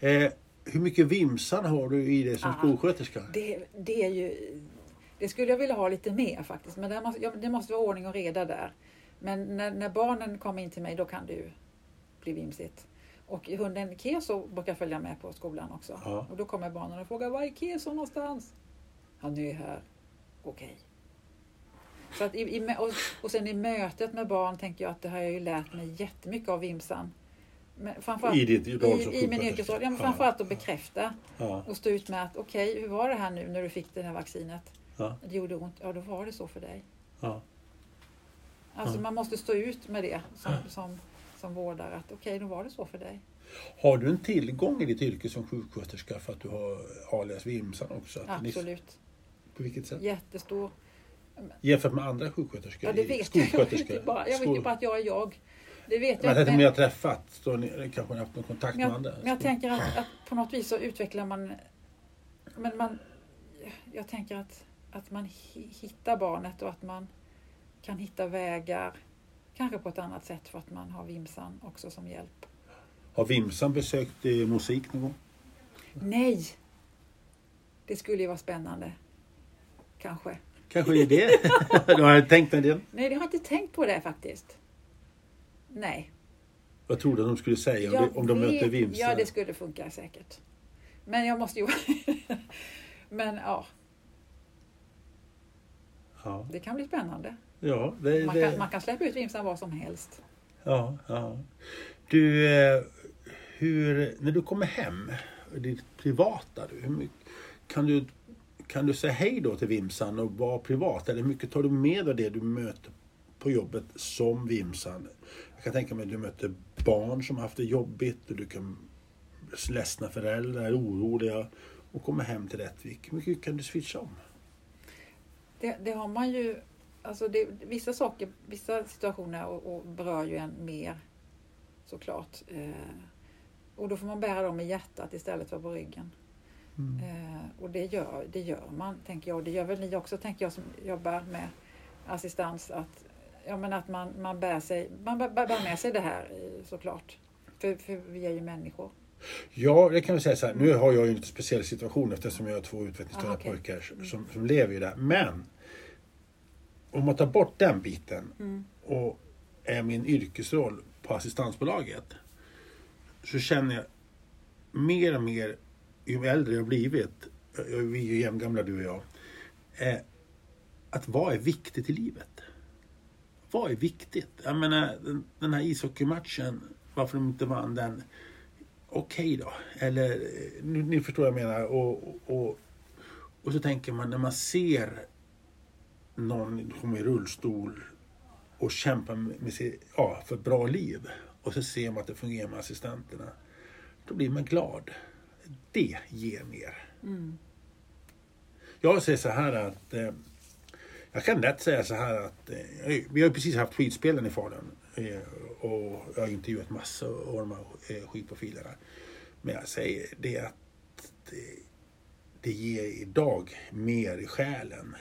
Mm. Eh, hur mycket Vimsan har du i dig som Ah. skolsköterska? Det, det är ju... Det skulle jag vilja ha lite mer faktiskt. Men det måste, det måste vara ordning och reda där. Men när, när barnen kommer in till mig då kan det ju bli vimsigt. Och hunden Keso brukar följa med på skolan också. Ja. Och då kommer barnen och frågar var är Keso någonstans? Han är här. Okej. Så att i, i, och, och sen i mötet med barn tänker jag att det har jag ju lärt mig jättemycket av vimsan. Men framförallt, I ditt i, i min yrkesroll. Ja, men framförallt att bekräfta Ja, och stå ut med att okej, hur var det här nu när du fick det här vaccinet? ja, Det gjorde ont. Ja, då var det så för dig. ja. Alltså man måste stå ut med det som, som, som vårdare. Att okej, då var det så för dig. Har du en tillgång i ditt yrke som sjuksköterska för att du har alias Vimsan också? Att ni- Absolut. På vilket sätt? Jättestor. Jämfört med andra sjuksköterskor? Ja, det vet jag. Jag vet, ju bara, jag vet Skol- bara att jag är jag. Det vet Men jag jag. tänkte om Men, ni har träffat, så ni kanske ni har haft någon kontakt men, med jag, andra? men jag tänker att, att på något vis så utvecklar man... Men man... Jag tänker att, att man hi- hittar barnet och att man kan hitta vägar. Kanske på ett annat sätt för att man har Vimsan också som hjälp. Har Vimsan besökt eh, musik någon gång? Nej! Det skulle ju vara spännande. Kanske. Kanske är det Du har tänkt en del? Nej, jag har inte tänkt på det faktiskt. Nej. Vad tror du de skulle säga om, de, om de möter Vimsan? Ja, det skulle funka säkert. Men jag måste ju... Men ja, ja. det kan bli spännande. Ja, det, Man det, kan, man kan släppa ut Vimsan vad som helst. ja, ja. Du, eh, hur, när du kommer hem, ditt privata, du, kan, du, kan du säga hej då till Vimsan och vara privat? Eller hur mycket tar du med av det du möter på jobbet som Vimsan? Jag kan tänka mig att du möter barn som har haft det jobbigt och du kan ledsna föräldrar, oroliga och kommer hem till Rättvik. Hur mycket kan du switcha om? Det, det har man ju... Alltså det, vissa saker, vissa situationer och, och berör ju en mer såklart. Eh, och då får man bära dem i hjärtat istället för på ryggen. Mm. Eh, och det gör, det gör man, tänker jag. Det gör väl ni också, tänker jag, som jobbar med assistans. Att, ja, men att man, man, bär sig, man bär, bär med sig det här eh, såklart. För, för vi är ju människor. Ja, det kan vi säga så här. Nu har jag ju en lite speciell situation eftersom jag har två utvecklingsstörda Ah, okej. pojkar som, som, som lever ju där. Men om man tar bort den biten Mm. och är min yrkesroll på assistansbolaget så känner jag mer och mer, ju äldre jag blivit, eh, vi är ju jämngamla du och jag, eh, att vad är viktigt i livet? Vad är viktigt? Jag menar den, här ishockeymatchen, varför de inte vann den, okej då. Eller, eh, ni, ni förstår vad jag menar. Och, och, och, och så tänker man när man ser någon som är i rullstol och kämpar med, med sig, ja, för ett bra liv och så ser man att det fungerar med assistenterna. Då blir man glad. Det ger mer. Mm. Jag säger så här att eh, jag kan lätt säga så här att eh, vi har ju precis haft skidspelen i Falun eh, och jag har intervjuat massor av de här eh, skidprofilerna. Men jag säger det att det, det ger idag mer i själen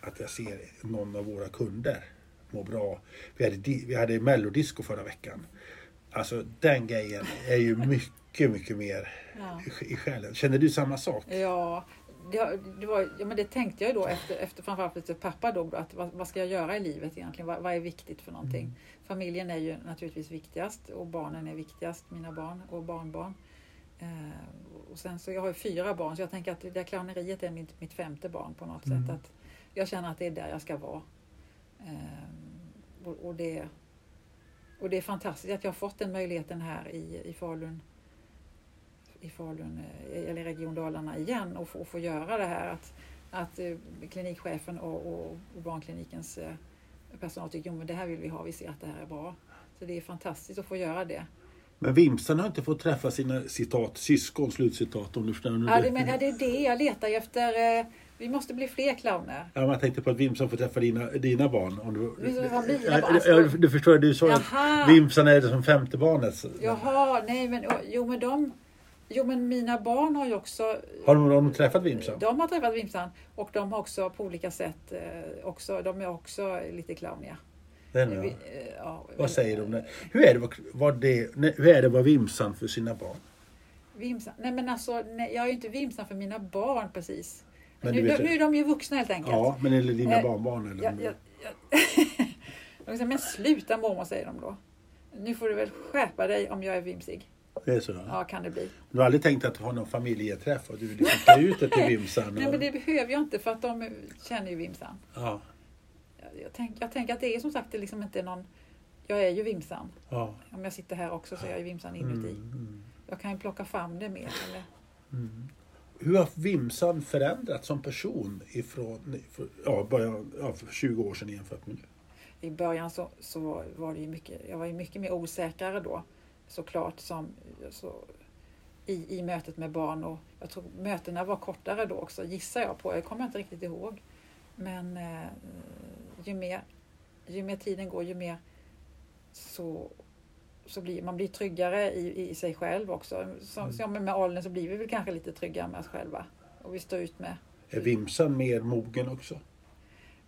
att jag ser någon av våra kunder må bra. Vi hade, vi hade mellodisco förra veckan. Alltså den grejen är ju mycket, mycket mer Ja. i, själen. Känner du samma sak? Ja, det, det, var, ja, men det tänkte jag ju då efter, efter framförallt efter pappa dog. Då, att vad, vad ska jag göra i livet egentligen? Vad, vad är viktigt för någonting? Familjen är ju naturligtvis viktigast och barnen är viktigast. Mina barn och barnbarn. Eh, och sen så jag har ju fyra barn så jag tänker att det där clowneriet är mitt, mitt femte barn på något Mm. sätt. Att jag känner att det är där jag ska vara. Eh, och, och, det, och det är fantastiskt att jag har fått den möjligheten här i, i Falun i Falun, eh, eller Region Dalarna igen och få, få göra det här att, att eh, klinikchefen och, och, och barnklinikens eh, personal tycker att det här vill vi ha, vi ser att det här är bra. Så det är fantastiskt att få göra det. Men Vimsan har inte fått träffa sina citat, syskon, slutcitat om du förstår. nu. Ja, det, men, ja, det är det jag letar efter. Vi måste bli fler clowner. Ja, man tänkte på att Vimsan får träffa dina, dina barn. Om du, mina barn. ja, du förstår, du sa att Vimsan är det som femte barnet. Jaha, nej men jo men de Jo men mina barn har ju också Har de, har de träffat Vimsan? De har träffat Vimsan och de har också på olika sätt eh, också, de är också lite clowniga. Den, Vi- ja. eh, ja, Vad säger de? Hur är det, vad- vad det, hur är det vara Vimsan för sina barn? Vimsan. Nej men alltså, nej, jag är ju inte Vimsan för mina barn precis. Men nu, vet nu är de ju vuxna helt enkelt. Ja, men eller dina Eh, barnbarn? Eller? Jag, jag, de säger, men sluta mormor, säger de då. Nu får du väl skärpa dig om jag är vimsig. Det är så? Ja, kan det bli. Du har aldrig tänkt att ha någon familjeträff och du liksom klär ut dig till Vimsan? Nej och- men det behöver jag inte för att de känner ju Vimsan. ja, Jag, jag, tänk, jag tänker att det är som sagt det liksom inte någon... Jag är ju Vimsan. ja. Om jag sitter här också så är jag ju Vimsan inuti. Mm, Jag kan ju plocka fram det mer. Eller? mm. Hur har Vimsan förändrats som person ifrån för, ja, början, ja, för 20 år sedan jämfört med nu? I början så, så var det ju mycket, jag var ju mycket mer osäkrare då såklart som så, i, i mötet med barn och jag tror mötena var kortare då också gissar jag på. Jag kommer inte riktigt ihåg. Men eh, ju, mer, ju mer tiden går ju mer så, så blir man blir tryggare i, i sig själv också. Så, så med, med åldern så blir vi väl kanske lite tryggare med oss själva. Och vi står ut med. Är Vimsan mer mogen också?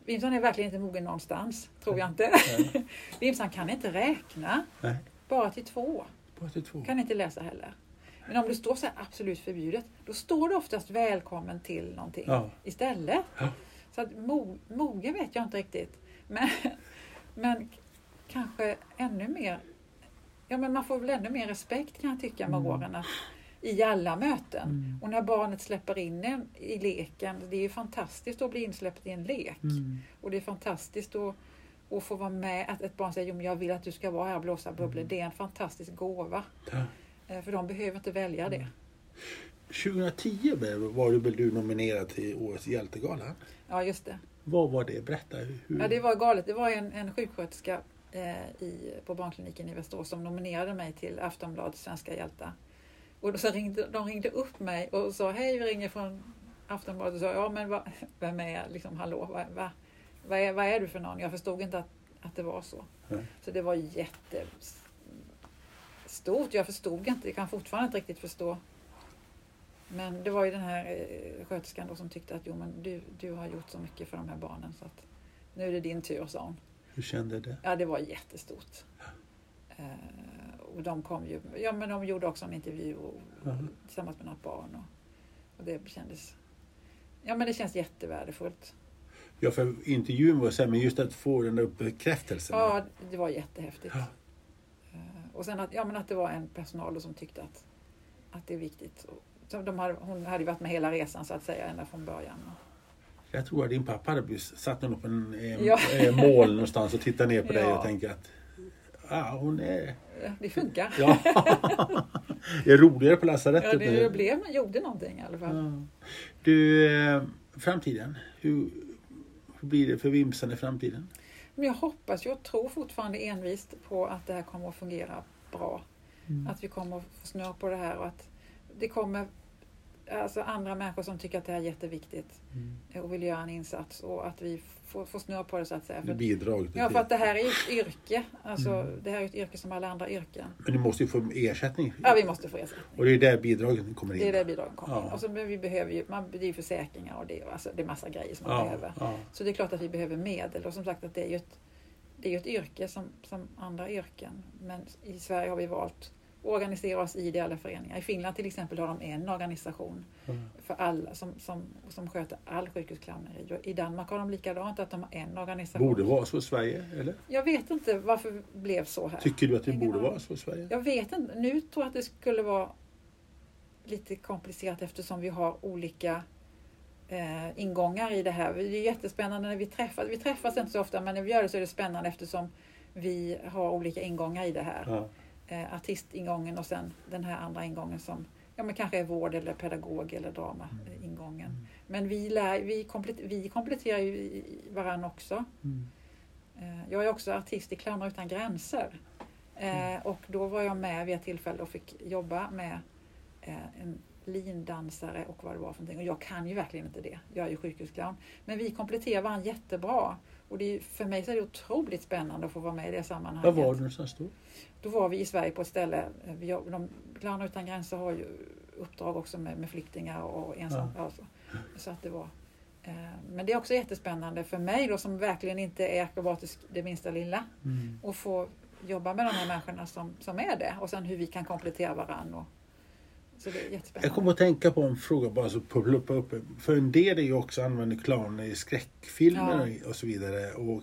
Vimsan är verkligen inte mogen någonstans, tror jag inte. Nej. Vimsan kan inte räkna. Nej. Bara till två. Bara till två? Kan inte läsa heller. Men om det står så absolut förbjudet, då står det oftast välkommen till någonting Ja. istället. Ja. Så att mo, mogen vet jag inte riktigt. Men, men kanske ännu mer, ja men man får väl ännu mer respekt kan jag tycka med Mm. åren. Att, I alla möten. Mm. Och när barnet släpper in en i leken, det är ju fantastiskt att bli insläppt i en lek. Mm. Och det är fantastiskt att, att få vara med, att ett barn säger jo, men jag vill att du ska vara här och blåsa bubblor. Det är en fantastisk gåva. Ja. Eh, För de behöver inte välja det. 2010 var du väl du nominerad till Årets hjältegala? Ja, just det. Vad var det? Berätta. Hur... Ja, det var galet. Det var en, en sjuksköterska i, på barnkliniken i Västerås som nominerade mig till Aftonbladets Svenska hjältar. Och då så ringde, de ringde upp mig och sa hej, vi ringer från Aftonbladet. Och sa, ja, men va, vem är jag? Liksom, hallå, va, va, vad, är, vad är du för någon? Jag förstod inte att, att det var så. Nej. Så det var jättestort. Jag förstod inte, jag kan fortfarande inte riktigt förstå. Men det var ju den här eh, sköterskan då som tyckte att jo, men du, du har gjort så mycket för de här barnen så att nu är det din tur, sa hon. Hur kände du det? Ja, det var jättestort. Eh, och de kom ju, ja men de gjorde också en intervju och, Mhm. tillsammans med något barn. Och, och det kändes, ja men det känns jättevärdefullt. Ja, för intervjun var så här, men just att få den där bekräftelsen. Ja, det var jättehäftigt. Ja. Eh, Och sen att, ja, men att det var en personal som tyckte att, att det är viktigt. Så de hade, hon hade ju varit med hela resan så att säga ända från början. Jag tror att din pappa hade blivit- satt upp en eh, Ja. eh, mål någonstans och tittat ner på dig Ja. och tänkt att ah, hon är... Det funkar. Ja. det är roligare på Ja, lasarettet det, nu. det blev, gjorde någonting i alla fall. Ja. Du, eh, framtiden. Hur, hur blir det för Vimsan i framtiden? Men jag hoppas, jag tror fortfarande envist på att det här kommer att fungera bra. Att vi kommer att få snurr på det här och att det kommer alltså andra människor som tycker att det här är jätteviktigt och vill göra en insats och att vi får, får snurr på det så att säga. För, bidrag? ja, för att det här är ju ett yrke. Alltså, Mm. Det här är ett yrke som alla andra yrken. Men du måste ju få ersättning. Ja, vi måste få ersättning. Och det är där bidragen kommer in. Det är där bidragen kommer in. Ja. Och så, men vi behöver ju, man, det är ju försäkringar och det, alltså, det är massa grejer som man ja, behöver. ja. Så det är klart att vi behöver medel och som sagt att det är ju ett, det är ett yrke som, som andra yrken. Men i Sverige har vi valt att organisera oss i ideella föreningar. I Finland till exempel har de en organisation Mm. för alla som, som, som sköter all sjukhusclowneri. Och I Danmark har de likadant att de har en organisation. Borde vara så i Sverige, eller? Jag vet inte varför det blev så här. Tycker du att det Ingen borde vara så i Sverige? Jag vet inte. Nu tror jag att det skulle vara lite komplicerat eftersom vi har olika eh, ingångar i det här. Det är jättespännande när vi träffas. Vi träffas inte så ofta men när vi gör det så är det spännande eftersom vi har olika ingångar i det här. Ja. Eh, artistingången och sen den här andra ingången som ja, men kanske är vård eller pedagog eller drama eh, ingången. Men vi, lär, vi, komplet, vi kompletterar ju varandra också. Mm. Eh, Jag är också artist i Clowner utan gränser. Eh, och då var jag med vid ett tillfälle och fick jobba med en lindansare och vad det var för någonting. Och jag kan ju verkligen inte det. Jag är ju sjukhusclown. Men vi kompletterar varandra jättebra. Och det är, för mig så är det otroligt spännande att få vara med i det sammanhanget. Var var du någonstans då? Då var vi i Sverige på ett ställe. eh, Vi, har- de, Clowner utan gränser har ju uppdrag också med, med flyktingar och ensam. Ja. så. så att det var. Eh, men det är också jättespännande för mig då som verkligen inte är akrobatisk det minsta lilla. Mm. Och få jobba med de här människorna som, som är det. Och sen hur vi kan komplettera varandra. Och, så det är Jag kommer att tänka på en fråga bara så ploppa upp. För en del är ju också använder clowner i skräckfilmer och så vidare. Och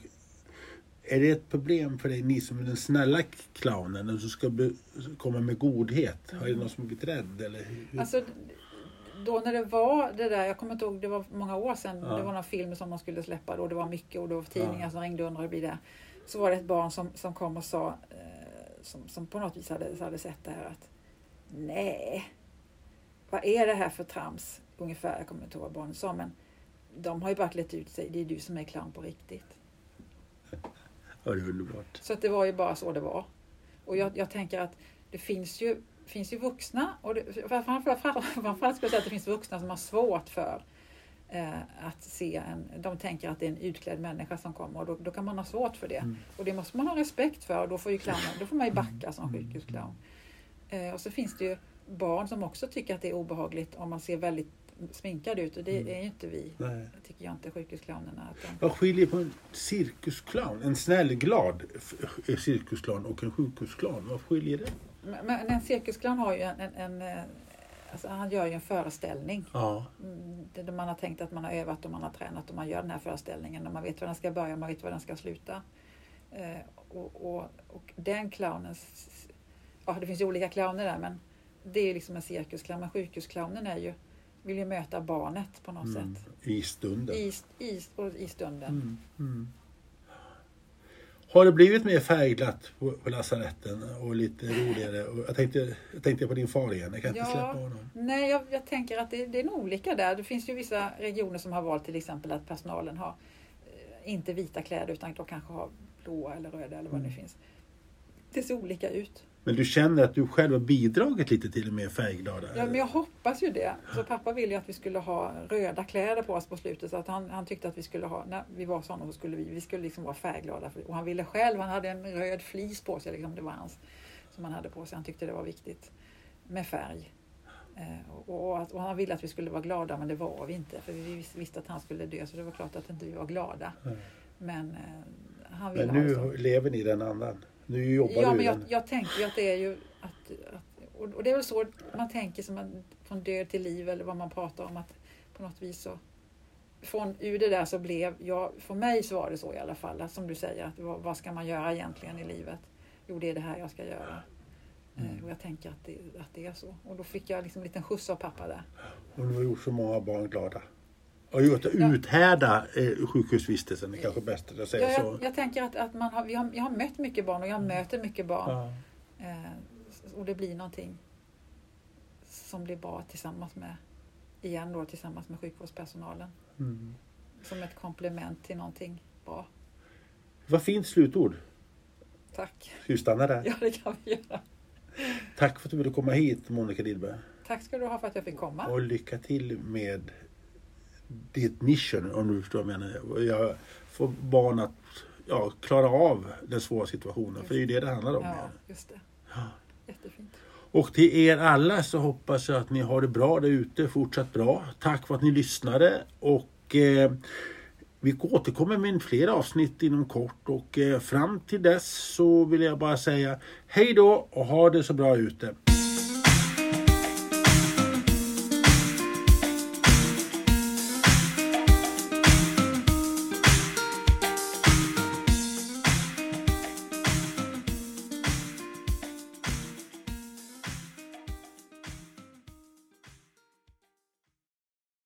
är det ett problem för dig, ni som är den snälla clownen, och som ska komma med godhet? Har det någon som blivit rädd? Eller hur? Alltså, då när det var det där, jag kommer inte ihåg, det var många år sedan, Ja. det var någon film som de skulle släppa då, det var mycket och det var tidningar Ja. som ringde och undrade blir det. Så var det ett barn som, som kom och sa, eh, som, som på något vis hade, hade sett det här att nej, vad är det här för trams? Ungefär, jag kommer inte ihåg vad barnet sa, men de har ju bara klätt ut sig, det är du som är clown på riktigt. Ja, det är underbart. Så att det var ju bara så det var. Och jag, jag tänker att det finns ju, finns ju vuxna, och det, framförallt, framförallt skulle jag säga att det finns vuxna som har svårt för eh, att se en, de tänker att det är en utklädd människa som kommer och då, då kan man ha svårt för det. Mm. Och det måste man ha respekt för och då får, ju clownen, då får man ju backa som sjukhusclown. Eh, och så finns det ju barn som också tycker att det är obehagligt om man ser väldigt sminkad ut och det Mm. är ju inte vi. Nej. Det tycker jag inte sjukhusclownerna. Att de, Vad skiljer på en cirkusclown, en snäll, glad cirkusclown och en sjukhusclown? Vad skiljer det? Men, men en cirkusclown har ju en, en, en eh, alltså han gör ju en föreställning. Ja. Mm, det- Man har tänkt att man har övat och man har tränat och man gör den här föreställningen och man vet var den ska börja och man vet var den ska sluta. Eh, och, och, och den clownens, ja det finns ju olika clowner där men det är liksom en cirkusclown. Men sjukhusclownen är ju, vill ju möta barnet på något Mm. sätt. I stunden. I, i, i stunden. Mm. Mm. Har det blivit mer färgglatt på, på lasaretten och lite roligare? Och jag, tänkte, jag tänkte på din far igen, jag kan inte Ja. släppa honom. Nej, jag, jag tänker att det, det är nog olika där. Det finns ju vissa regioner som har valt till exempel att personalen har eh, inte vita kläder utan de kanske har blåa eller röda eller vad det Mm. finns. Det ser olika ut. Men du känner att du själv har bidragit lite till det mer färgglada? Ja, men jag hoppas ju det. Så pappa ville ju att vi skulle ha röda kläder på oss på slutet. Så att han, han tyckte att vi skulle ha, när vi var sådana så skulle vi, vi skulle liksom vara färgglada. Och han ville själv, han hade en röd flis på sig, liksom, det var hans som han hade på sig. Han tyckte det var viktigt med färg. Eh, och, och, att, och han ville att vi skulle vara glada men det var vi inte. För vi vis- visste att han skulle dö så det var klart att inte vi var glada. Nej. Men eh, han ville Men ha nu så. lever ni i den andan? Nu jobbar Ja, du men jag, jag tänker att det är ju att, att och det är väl så man tänker som man, från död till liv eller vad man pratar om att på något vis så från ur det där så blev jag, för mig så var det så i alla fall, att som du säger, att vad, vad ska man göra egentligen i livet? Jo, det är det här jag ska göra. Mm. Eh, Och jag tänker att det, att det är så. Och då fick jag liksom en liten skjuts av pappa där. Och du har gjort så många barn glada. Och gjort att Ja. uthärda eh, sjukhusvistelsen, är kanske bäst att jag säger Ja, så. jag, jag tänker att, att man har, vi har, jag har mött mycket barn och jag möter mycket barn. Ja. Eh, och det blir någonting som blir bra tillsammans med, igen då, tillsammans med sjukvårdspersonalen. Mm. Som ett komplement till någonting bra. Vad fint slutord. Tack. Ska vi stanna där? Ja, det kan vi göra. Tack för att du ville komma hit Monica Lidberg. Tack ska du ha för att jag fick komma. Och lycka till med ditt mission om du förstår vad jag menar. Jag får barn att ja, klara av den svåra situationen. För det är ju det det handlar om. Ja, just det. Ja. Jättefint. Och till er alla så hoppas jag att ni har det bra där ute, fortsatt bra. Tack för att ni lyssnade och eh, vi återkommer med fler avsnitt inom kort och eh, fram till dess så vill jag bara säga hej då och ha det så bra ute.